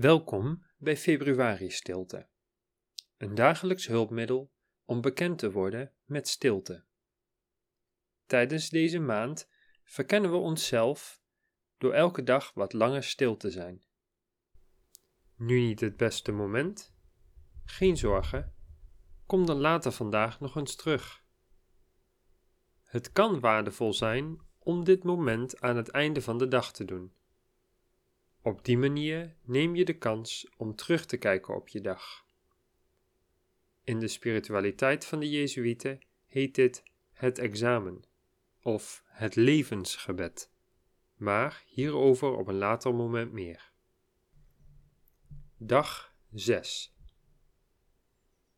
Welkom bij Februari Stilte, een dagelijks hulpmiddel om bekend te worden met stilte. Tijdens deze maand verkennen we onszelf door elke dag wat langer stil te zijn. Nu niet het beste moment? Geen zorgen, kom dan later vandaag nog eens terug. Het kan waardevol zijn om dit moment aan het einde van de dag te doen. Op die manier neem je de kans om terug te kijken op je dag. In de spiritualiteit van de Jezuïeten heet dit het examen of het levensgebed, maar hierover op een later moment meer. Dag 6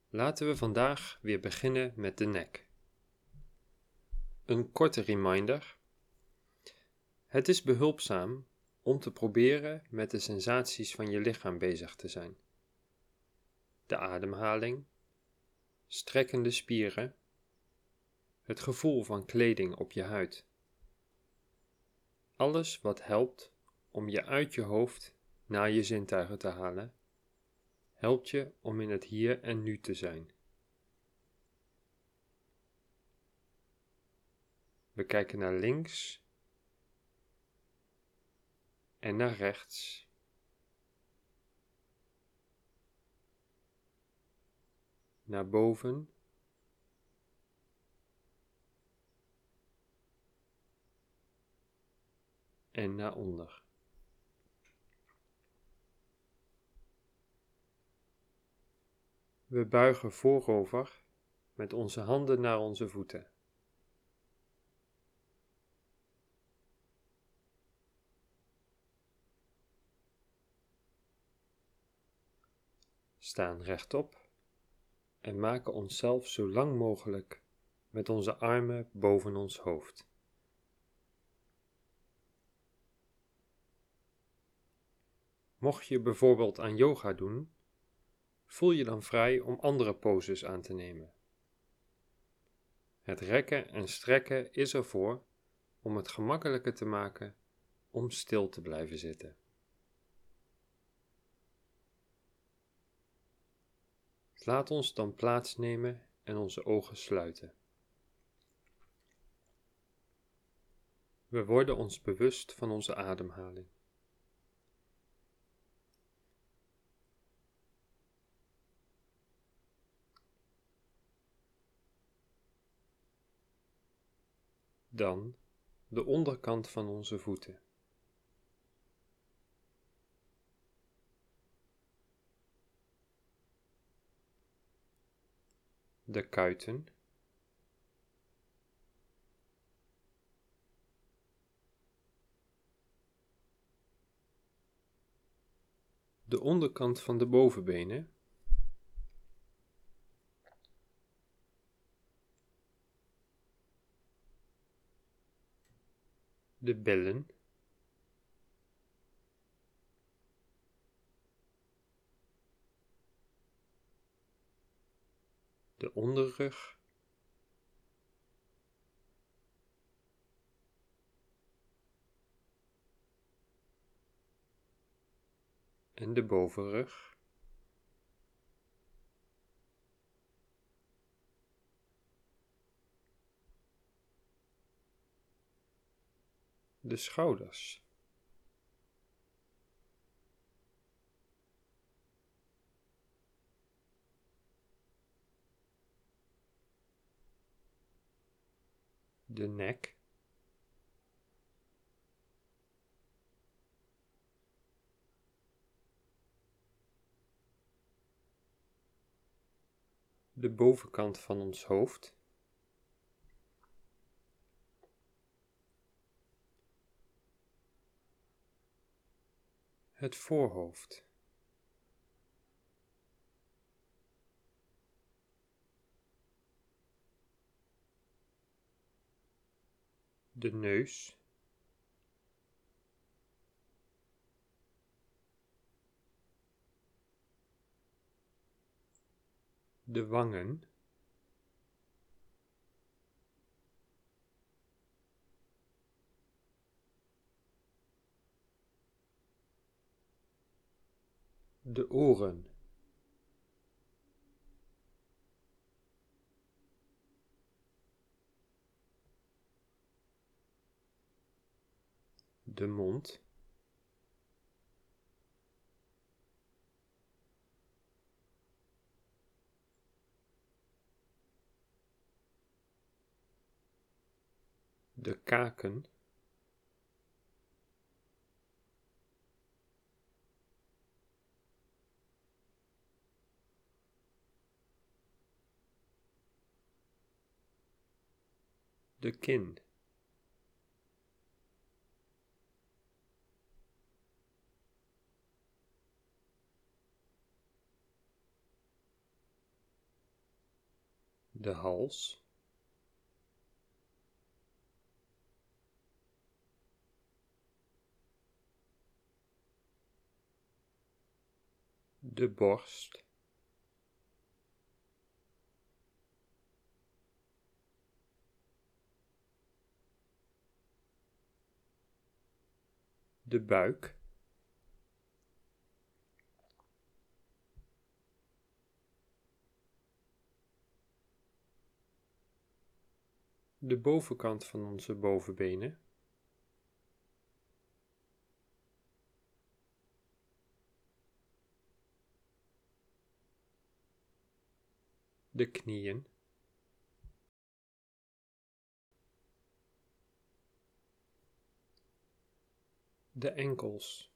Laten we vandaag weer beginnen met de nek. Een korte reminder. Het is behulpzaam om te proberen met de sensaties van je lichaam bezig te zijn. De ademhaling, strekkende spieren, het gevoel van kleding op je huid. Alles wat helpt om je uit je hoofd naar je zintuigen te halen, helpt je om in het hier en nu te zijn. We kijken naar links en naar rechts. Naar boven. En naar onder. We buigen voorover met onze handen naar onze voeten. Staan rechtop en maken onszelf zo lang mogelijk met onze armen boven ons hoofd. Mocht je bijvoorbeeld aan yoga doen, voel je dan vrij om andere poses aan te nemen. Het rekken en strekken is ervoor om het gemakkelijker te maken om stil te blijven zitten. Laat ons dan plaatsnemen en onze ogen sluiten. We worden ons bewust van onze ademhaling. Dan de onderkant van onze voeten. De kuiten, de onderkant van de bovenbenen, de billen, de onderrug. En de bovenrug. De schouders. De nek. De bovenkant van ons hoofd. Het voorhoofd. De neus. De wangen. de oren, de mond, de kaken, de kin. De hals. De borst. de buik, de bovenkant van onze bovenbenen, de knieën, de enkels.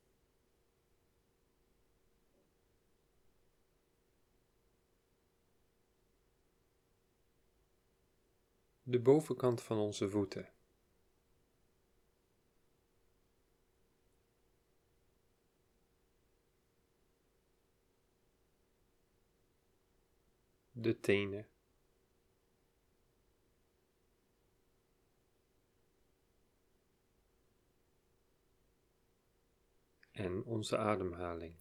De bovenkant van onze voeten. De tenen. en onze ademhaling.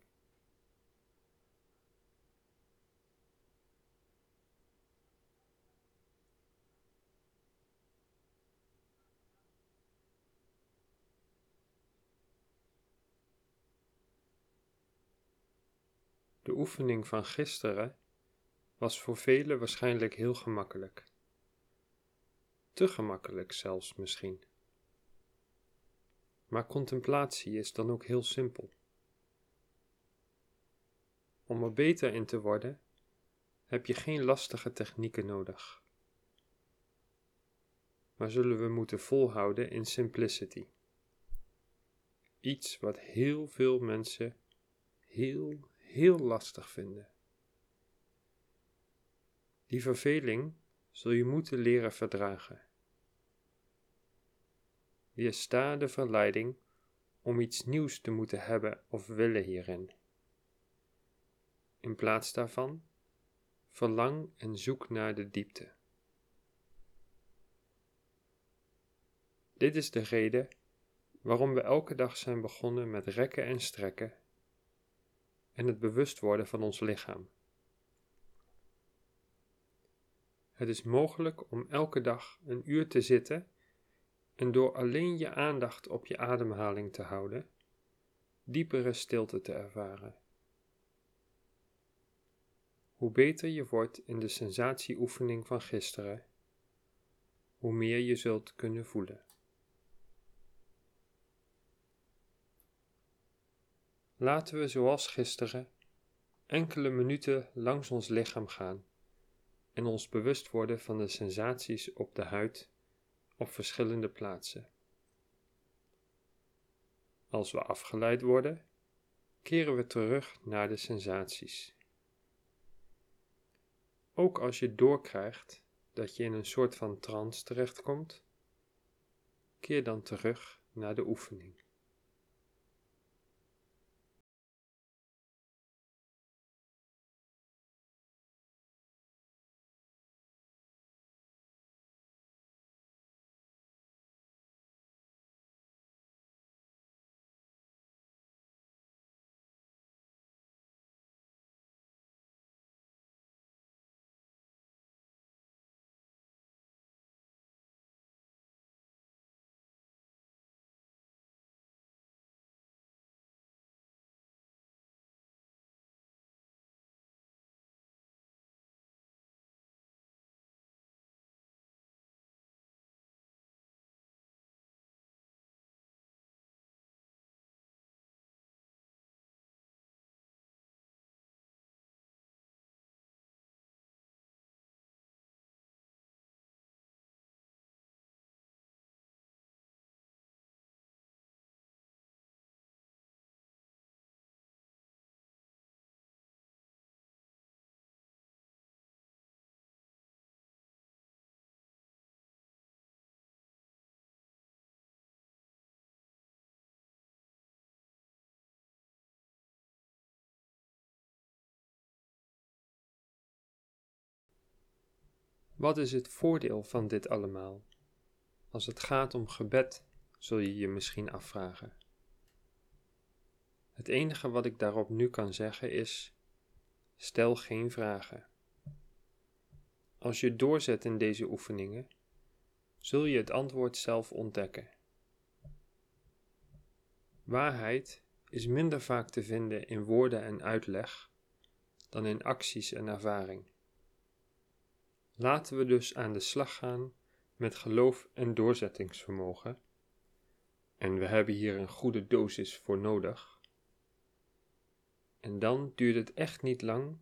De oefening van gisteren was voor velen waarschijnlijk heel gemakkelijk. Te gemakkelijk zelfs misschien. Maar contemplatie is dan ook heel simpel. Om er beter in te worden, heb je geen lastige technieken nodig. Maar zullen we moeten volhouden in simplicity. Iets wat heel veel mensen heel, heel lastig vinden. Die verveling zul je moeten leren verdragen. Weersta de verleiding om iets nieuws te moeten hebben of willen hierin. In plaats daarvan, verlang en zoek naar de diepte. Dit is de reden waarom we elke dag zijn begonnen met rekken en strekken en het bewust worden van ons lichaam. Het is mogelijk om elke dag een uur te zitten en door alleen je aandacht op je ademhaling te houden, diepere stilte te ervaren. Hoe beter je wordt in de sensatieoefening van gisteren, hoe meer je zult kunnen voelen. Laten we zoals gisteren enkele minuten langs ons lichaam gaan en ons bewust worden van de sensaties op de huid op verschillende plaatsen. Als we afgeleid worden, keren we terug naar de sensaties. Ook als je doorkrijgt dat je in een soort van trance terechtkomt, keer dan terug naar de oefening. Wat is het voordeel van dit allemaal? Als het gaat om gebed, zul je je misschien afvragen. Het enige wat ik daarop nu kan zeggen is: stel geen vragen. Als je doorzet in deze oefeningen, zul je het antwoord zelf ontdekken. Waarheid is minder vaak te vinden in woorden en uitleg dan in acties en ervaring. Laten we dus aan de slag gaan met geloof en doorzettingsvermogen. En we hebben hier een goede dosis voor nodig. En dan duurt het echt niet lang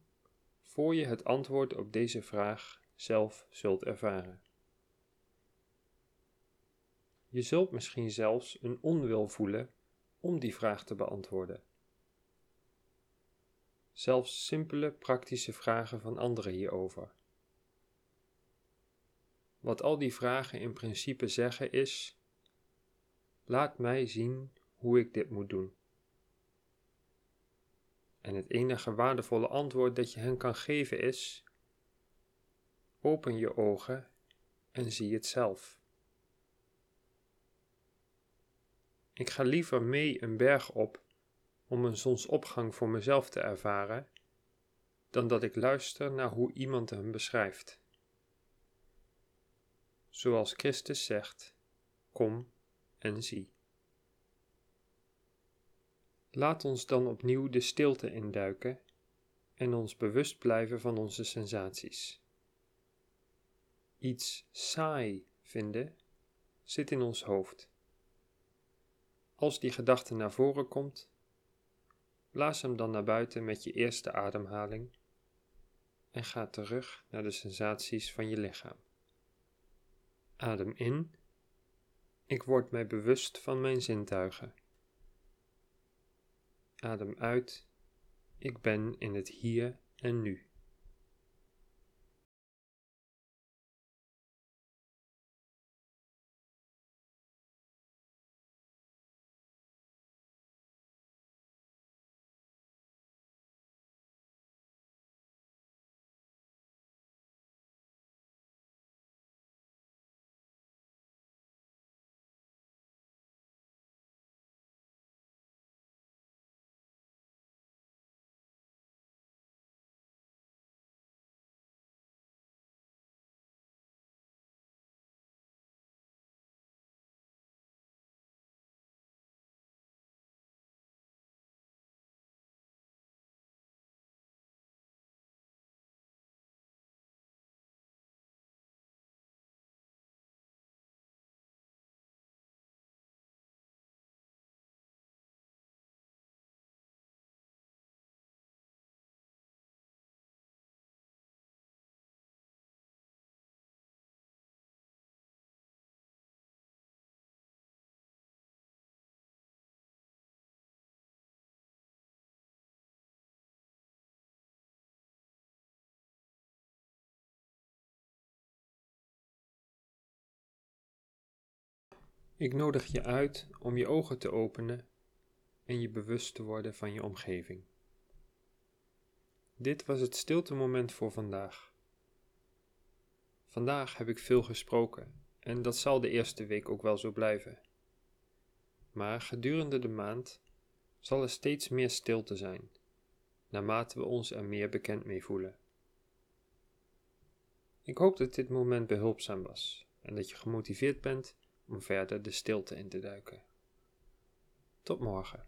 voor je het antwoord op deze vraag zelf zult ervaren. Je zult misschien zelfs een onwil voelen om die vraag te beantwoorden. Zelfs simpele praktische vragen van anderen hierover. Wat al die vragen in principe zeggen is: laat mij zien hoe ik dit moet doen. En het enige waardevolle antwoord dat je hen kan geven is: open je ogen en zie het zelf. Ik ga liever mee een berg op om een zonsopgang voor mezelf te ervaren, dan dat ik luister naar hoe iemand hem beschrijft. Zoals Christus zegt: Kom en zie. Laat ons dan opnieuw de stilte induiken en ons bewust blijven van onze sensaties. Iets saai vinden zit in ons hoofd. Als die gedachte naar voren komt, blaas hem dan naar buiten met je eerste ademhaling en ga terug naar de sensaties van je lichaam. Adem in. Ik word mij bewust van mijn zintuigen. Adem uit. Ik ben in het hier en nu. Ik nodig je uit om je ogen te openen en je bewust te worden van je omgeving. Dit was het stilte moment voor vandaag. Vandaag heb ik veel gesproken en dat zal de eerste week ook wel zo blijven. Maar gedurende de maand zal er steeds meer stilte zijn, naarmate we ons er meer bekend mee voelen. Ik hoop dat dit moment behulpzaam was en dat je gemotiveerd bent om verder de stilte in te duiken. Tot morgen.